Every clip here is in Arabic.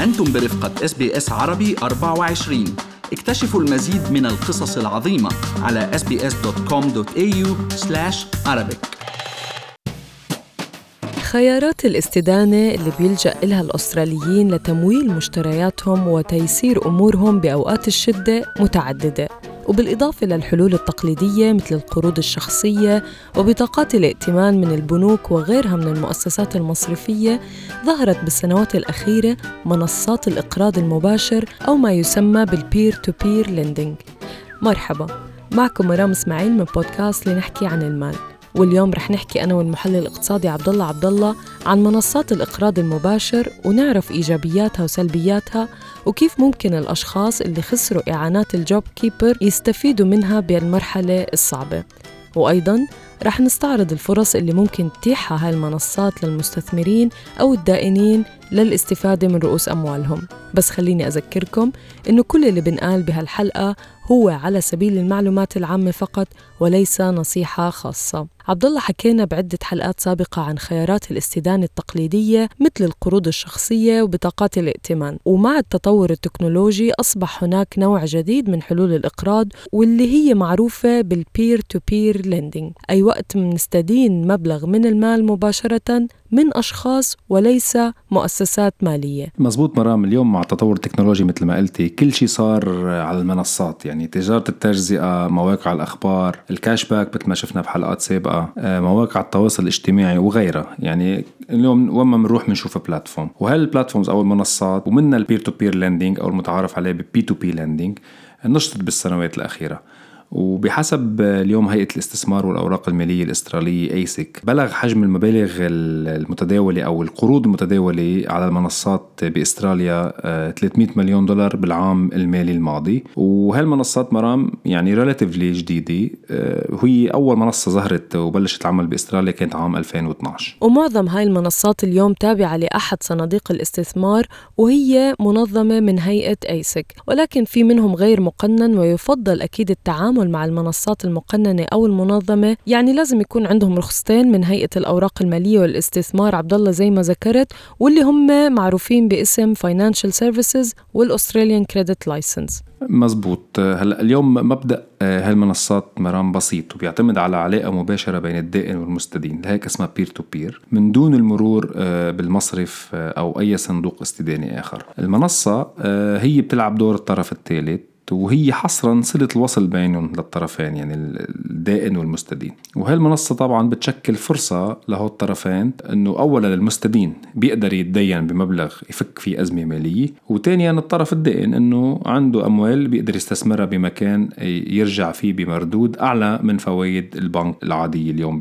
أنتم برفقة SBS عربي 24 اكتشفوا المزيد من القصص العظيمة على sbs.com.au arabic. خيارات الاستدانة اللي بيلجأ إلها الأستراليين لتمويل مشترياتهم وتيسير أمورهم بأوقات الشدة متعددة. وبالإضافة للحلول التقليدية مثل القروض الشخصية وبطاقات الائتمان من البنوك وغيرها من المؤسسات المصرفية ظهرت بالسنوات الأخيرة منصات الإقراض المباشر أو ما يسمى بال peer to peer lending مرحبا معكم مرام إسماعيل من بودكاست لنحكي عن المال. واليوم رح نحكي أنا والمحلل الاقتصادي عبد الله عبد الله عن منصات الإقراض المباشر ونعرف إيجابياتها وسلبياتها وكيف ممكن الأشخاص اللي خسروا إعانات ال JobKeeper يستفيدوا منها بالمرحلة الصعبة. وأيضاً رح نستعرض الفرص اللي ممكن تتيحها هاي المنصات للمستثمرين أو الدائنين للاستفادة من رؤوس أموالهم. بس خليني أذكركم إنه كل اللي بنقال بهالحلقة هو على سبيل المعلومات العامة فقط وليس نصيحة خاصة. عبد الله حكينا بعدة حلقات سابقة عن خيارات الاستدانة التقليدية مثل القروض الشخصية وبطاقات الائتمان. ومع التطور التكنولوجي أصبح هناك نوع جديد من حلول الإقراض واللي هي معروفة بال peer to peer lending أي وقت منستدين مبلغ من المال مباشرة من أشخاص وليس مؤسسات مالية. مزبوط مرام اليوم مع التطور التكنولوجي مثل ما قلتي كل شيء صار على المنصات يعني تجارة التجزئة مواقع الأخبار ال cashback مثل ما شفنا بحلقات سابقة. مواقع التواصل الاجتماعي وغيرها. يعني اليوم وين ما بنروح بنشوف platform وهال platforms أو المنصات ومنها ال peer to peer lending أو المتعارف عليه ب P2P lending نشطت بالسنوات الأخيرة. وبحسب اليوم هيئة الاستثمار والأوراق المالية الأسترالية أيسك بلغ حجم المبالغ المتداولة أو القروض المتداولة على المنصات بأستراليا 300 آه، مليون دولار بالعام المالي الماضي. وهالمنصات مرام يعني ريلاتيفلي جديدة وهي آه، أول منصة ظهرت وبلشت العمل بأستراليا كانت عام 2012 ومعظم هاي المنصات اليوم تابعة لأحد صناديق الاستثمار وهي منظمة من هيئة ASIC ولكن في منهم غير مقنن ويفضل أكيد التعامل التعامل مع المنصات المقننة أو المنظمة يعني لازم يكون عندهم رخصتين من هيئة الأوراق المالية والاستثمار. عبد الله زي ما ذكرت واللي هم معروفين باسم Financial Services وال Australian credit licence مزبوط. هلا اليوم مبدأ آه، هالمنصات مرام بسيط وبيعتمد على علاقة مباشرة بين الدائن والمستدين. لهيك اسمها peer to peer من دون المرور آه، بالمصرف آه، أو أي صندوق استداني آخر. المنصة هي بتلعب دور الطرف الثالث. وهي حصرا صلة الوصل بينهم للطرفين يعني الدائن والمستدين. وهالمنصة طبعا بتشكل فرصة لهو الطرفين إنه اولا المستدين بيقدر يتدين بمبلغ يفك فيه أزمة مالية وثانيا الطرف الدائن إنه عنده أموال بيقدر يستثمرها بمكان يرجع فيه بمردود أعلى من فوائد البنك العادية اليوم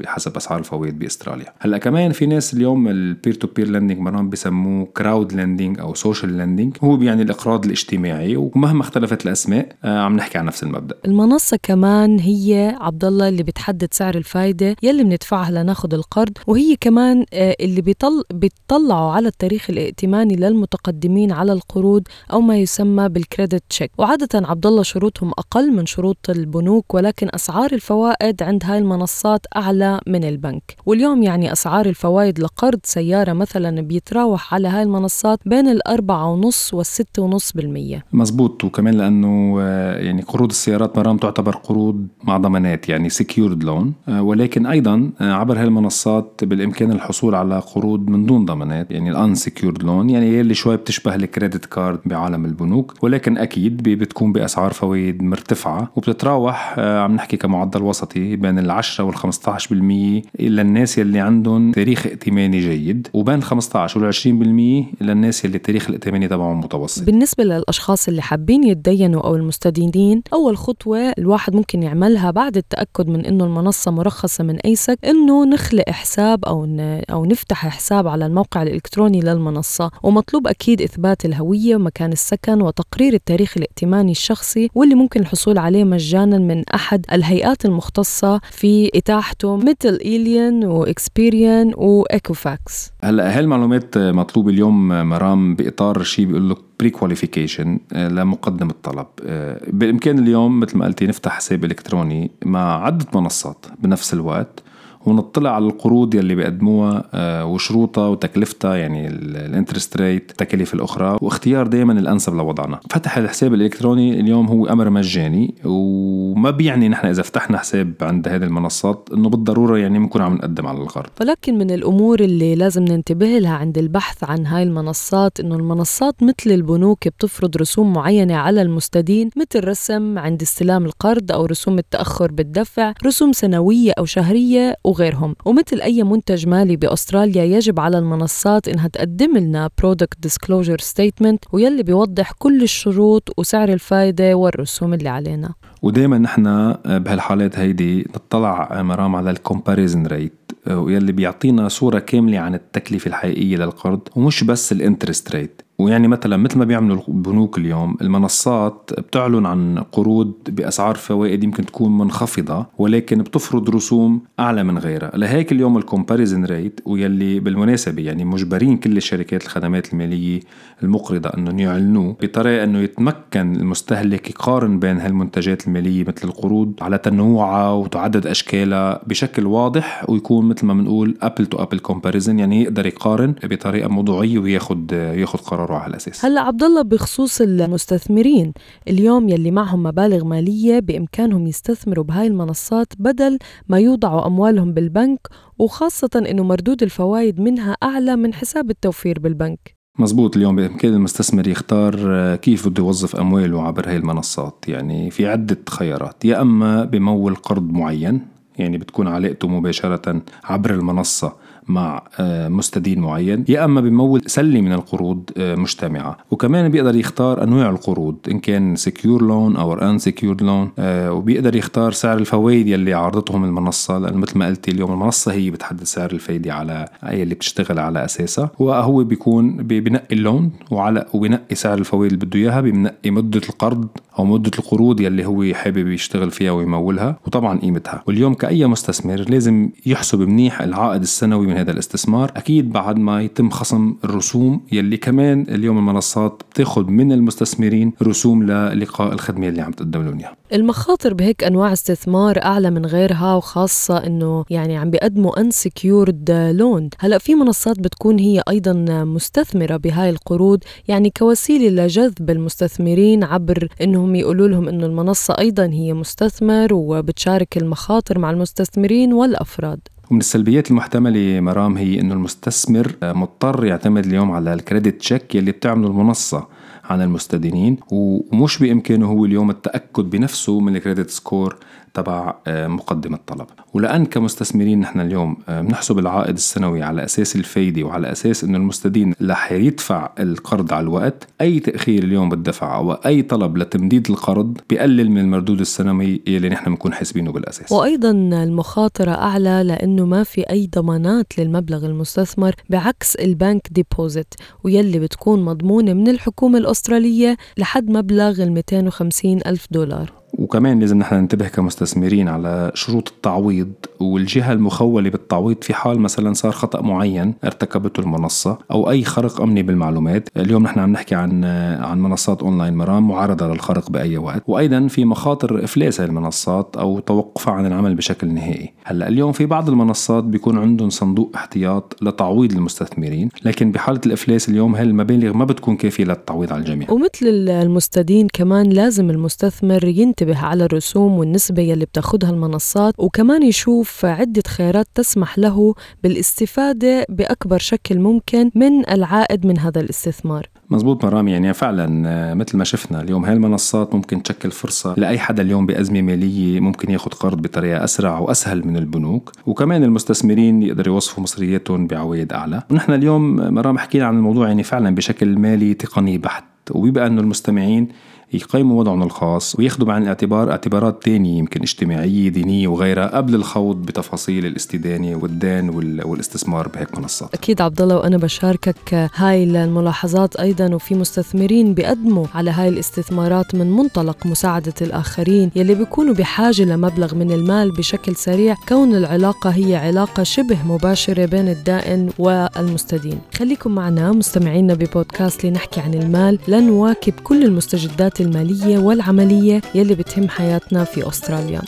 بحسب أسعار الفوائد بأستراليا. هلأ كمان في ناس اليوم ال peer to peer lending مرام بسموه crowd lending أو social lending هو بيعني الإقراض الاجتماعي ومهما اختلف اختلفت الأسماء آه، عم نحكي عن نفس المبدأ. المنصة كمان هي عبد الله اللي بتحدد سعر الفائده يلي بندفعها لناخذ القرض وهي كمان آه، اللي بيطل بيطلعوا على التاريخ الائتماني للمتقدمين على القروض أو ما يسمى بالكريدت تشيك وعادة عبد الله شروطهم أقل من شروط البنوك ولكن أسعار الفوائد عند هاي المنصات أعلى من البنك. واليوم يعني أسعار الفوائد لقرض سيارة مثلا بيتراوح على هاي المنصات بين الأربعة ونص والستة ونص بالمية. مزبوط. وكمان لأنه آه، يعني قروض السيارات مرام تعتبر قروض مع ضمانات يعني secured loan آه، ولكن أيضا آه، عبر هالمنصات بالإمكان الحصول على قروض من دون ضمانات يعني ال unsecured loan يعني اللي شوي بتشبه ال credit card بعالم البنوك ولكن أكيد بتكون بأسعار فوائد مرتفعة وبتتراوح عم نحكي كمعدل وسطي بين ال 10 وال 15% للناس يلي عندهم تاريخ ائتماني جيد وبين 15 وال 20% للناس يلي التاريخ الائتماني تبعهم متوسط. بالنسبة للأشخاص اللي حابين يتدينوا أو المستدينين. أول خطوة الواحد ممكن يعملها بعد التأكد من إنه المنصة مرخصة من ASIC إنه نخلق حساب أو أو نفتح حساب على الموقع الإلكتروني للمنصة. ومطلوب أكيد إثبات الهوية ومكان السكن وتقرير التاريخ الائتماني الشخصي واللي ممكن الحصول عليه مجانا من أحد الهيئات المختصة في إتاحته مثل illion و Experian و Equifax هلأ هالمعلومات مطلوبة اليوم مرام بإطار شيء بيقول لك pre-qualification لمقدم الطلب. آه، بالامكان اليوم مثل ما قلتي نفتح حساب إلكتروني مع عدة منصات بنفس الوقت. ونطلع على القروض يلي بيقدموها آه، وشروطها وتكلفتها يعني ال interest rate التكاليف الأخرى واختيار دائما الأنسب لوضعنا. فتح الحساب الإلكتروني اليوم هو أمر مجاني وما بيعني نحن إذا فتحنا حساب عند هذه المنصات إنه بالضرورة يعني بنكون عم نقدم على القرض ولكن من الأمور اللي لازم ننتبه لها عند البحث عن هاي المنصات إنه المنصات مثل البنوك بتفرض رسوم معينة على المستدين مثل رسم عند استلام القرض أو رسوم التأخر بالدفع رسوم سنوية أو شهرية وغيرهم. ومثل أي منتج مالي بأستراليا يجب على المنصات إنها تقدم لنا product disclosure statement ويلي بيوضح كل الشروط وسعر الفائده والرسوم اللي علينا. ودائما نحن بهالحالات هيدي نطلع مرام على ال comparison rate ويلي بيعطينا صورة كاملة عن التكلفة الحقيقية للقرض ومش بس ال interest rate ويعني مثلا مثل ما بيعملوا البنوك اليوم المنصات بتعلن عن قروض بأسعار فوائد يمكن تكون منخفضة ولكن بتفرض رسوم أعلى من غيرها. لهيك اليوم ال comparison rate ويلي بالمناسبة يعني مجبرين كل الشركات الخدمات المالية المقرضة إنهم يعلنوه بطريقة إنه يتمكن المستهلك يقارن بين هالمنتجات المالية مثل القروض على تنوعها وتعدد أشكالها بشكل واضح ويكون مثل ما بنقول apple to apple comparison يعني يقدر يقارن بطريقة موضوعية وياخذ ياخذ قرار على الاساس هلا عبد الله بخصوص المستثمرين اليوم يلي معهم مبالغ مالية بإمكانهم يستثمروا بهاي المنصات بدل ما يوضعوا أموالهم بالبنك وخاصة إنه مردود الفوائد منها أعلى من حساب التوفير بالبنك. مزبوط اليوم بإمكان المستثمر يختار كيف بده يوظف أمواله عبر هاي المنصات. يعني في عدة خيارات. يا أما بمول قرض معين يعني بتكون علاقته مباشرة عبر المنصة مع آه، مستدين معين. يا أما بمول سله من القروض آه، مجتمعة. وكمان بيقدر يختار أنواع القروض إن كان secure loan أو unsecure loan وبيقدر يختار سعر الفوائد يلي عرضتهم المنصة. لأنه مثل ما قلتي اليوم المنصة هي بتحدد سعر الفايدة على أي اللي بتشتغل على أساسها. وهو بيكون بينقي اللون وعلى وبينقي سعر الفوائد اللي بده إياها بينقي مدة القرض أو مدة القروض يلي هو حابب يشتغل فيها ويمولها وطبعا قيمتها. واليوم كأي مستثمر لازم يحسب منيح العائد السنوي من هذا الاستثمار. أكيد بعد ما يتم خصم الرسوم يلي كمان اليوم المنصات بتاخذ من المستثمرين رسوم للقاء الخدمة اللي عم تقدم لهم إياها. المخاطر بهيك أنواع استثمار أعلى من غيرها وخاصة إنه يعني عم بيقدموا انسكيورد لون هلأ في منصات بتكون هي أيضا مستثمرة بهاي القروض يعني كوسيلة لجذب المستثمرين عبر إنهم يقولوا لهم إنه المنصة أيضا هي مستثمر وبتشارك المخاطر مع المستثمرين والأفراد. ومن السلبيات المحتملة مرام هي إنه المستثمر مضطر يعتمد اليوم على ال credit check يلي بتعمله المنصة عن المستدينين ومش بإمكانه هو اليوم التأكد بنفسه من ال credit score تبع آه، مقدم الطلب. ولأن كمستثمرين نحن اليوم آه، بنحسب العائد السنوي على أساس الفايدة وعلى أساس أنه المستدين رح يدفع القرض على الوقت أي تأخير اليوم بالدفع أو أي طلب لتمديد القرض بيقلل من المردود السنوي اللي نحن بنكون حاسبينه بالأساس. وأيضا المخاطرة أعلى لأنه ما في أي ضمانات للمبلغ المستثمر بعكس ال bank deposit ويلي بتكون مضمونة من الحكومة الأسترالية لحد مبلغ ال 250 ألف دولار. وكمان لازم نحن ننتبه كمستثمرين على شروط التعويض والجهة المخولة بالتعويض في حال مثلا صار خطأ معين ارتكبته المنصة أو أي خرق أمني بالمعلومات. اليوم نحن عم نحكي عن عن منصات أونلاين مرام معرضة للخرق بأي وقت. وأيضا في مخاطر إفلاس المنصات أو توقفها عن العمل بشكل نهائي. هلأ اليوم في بعض المنصات بيكون عندهم صندوق احتياط لتعويض المستثمرين لكن بحالة الإفلاس اليوم هاي المبالغ ما بتكون كافية للتعويض على الجميع. ومثل المستدين كمان لازم المستثمر ينتبه على الرسوم والنسبة يلي بتاخدها المنصات وكمان يشوف عدة خيارات تسمح له بالاستفادة بأكبر شكل ممكن من العائد من هذا الاستثمار. مزبوط مرام يعني فعلا آه، مثل ما شفنا اليوم هاي المنصات ممكن تشكل فرصة لأي حدا اليوم بأزمة مالية ممكن ياخد قرض بطريقة أسرع وأسهل من البنوك وكمان المستثمرين يقدروا يوصفوا مصرياتهم بعوائد أعلى. ونحن اليوم مرام حكينا عن الموضوع يعني فعلا بشكل مالي تقني بحت وبيبقى أنه المستمعين يقيموا وضعهم الخاص وياخذوا بعين الاعتبار اعتبارات تانية يمكن اجتماعية دينية وغيرها قبل الخوض بتفاصيل الاستدانة والدين والاستثمار بهيك منصات. أكيد عبد الله وأنا بشاركك هاي الملاحظات أيضا وفي مستثمرين بيقدموا على هاي الاستثمارات من منطلق مساعدة الآخرين يلي بيكونوا بحاجة لمبلغ من المال بشكل سريع كون العلاقة هي علاقة شبه مباشرة بين الدائن والمستدين. خليكم معنا مستمعينا ببودكاست لنحكي عن المال لنواكب كل المستجدات المالية والعملية يلي بتهم حياتنا في أستراليا.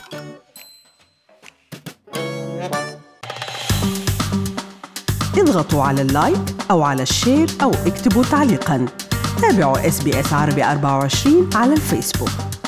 اضغطوا على ال like أو على ال share أو اكتبوا تعليقاً. تابعوا SBS عربي 24 على الفيسبوك.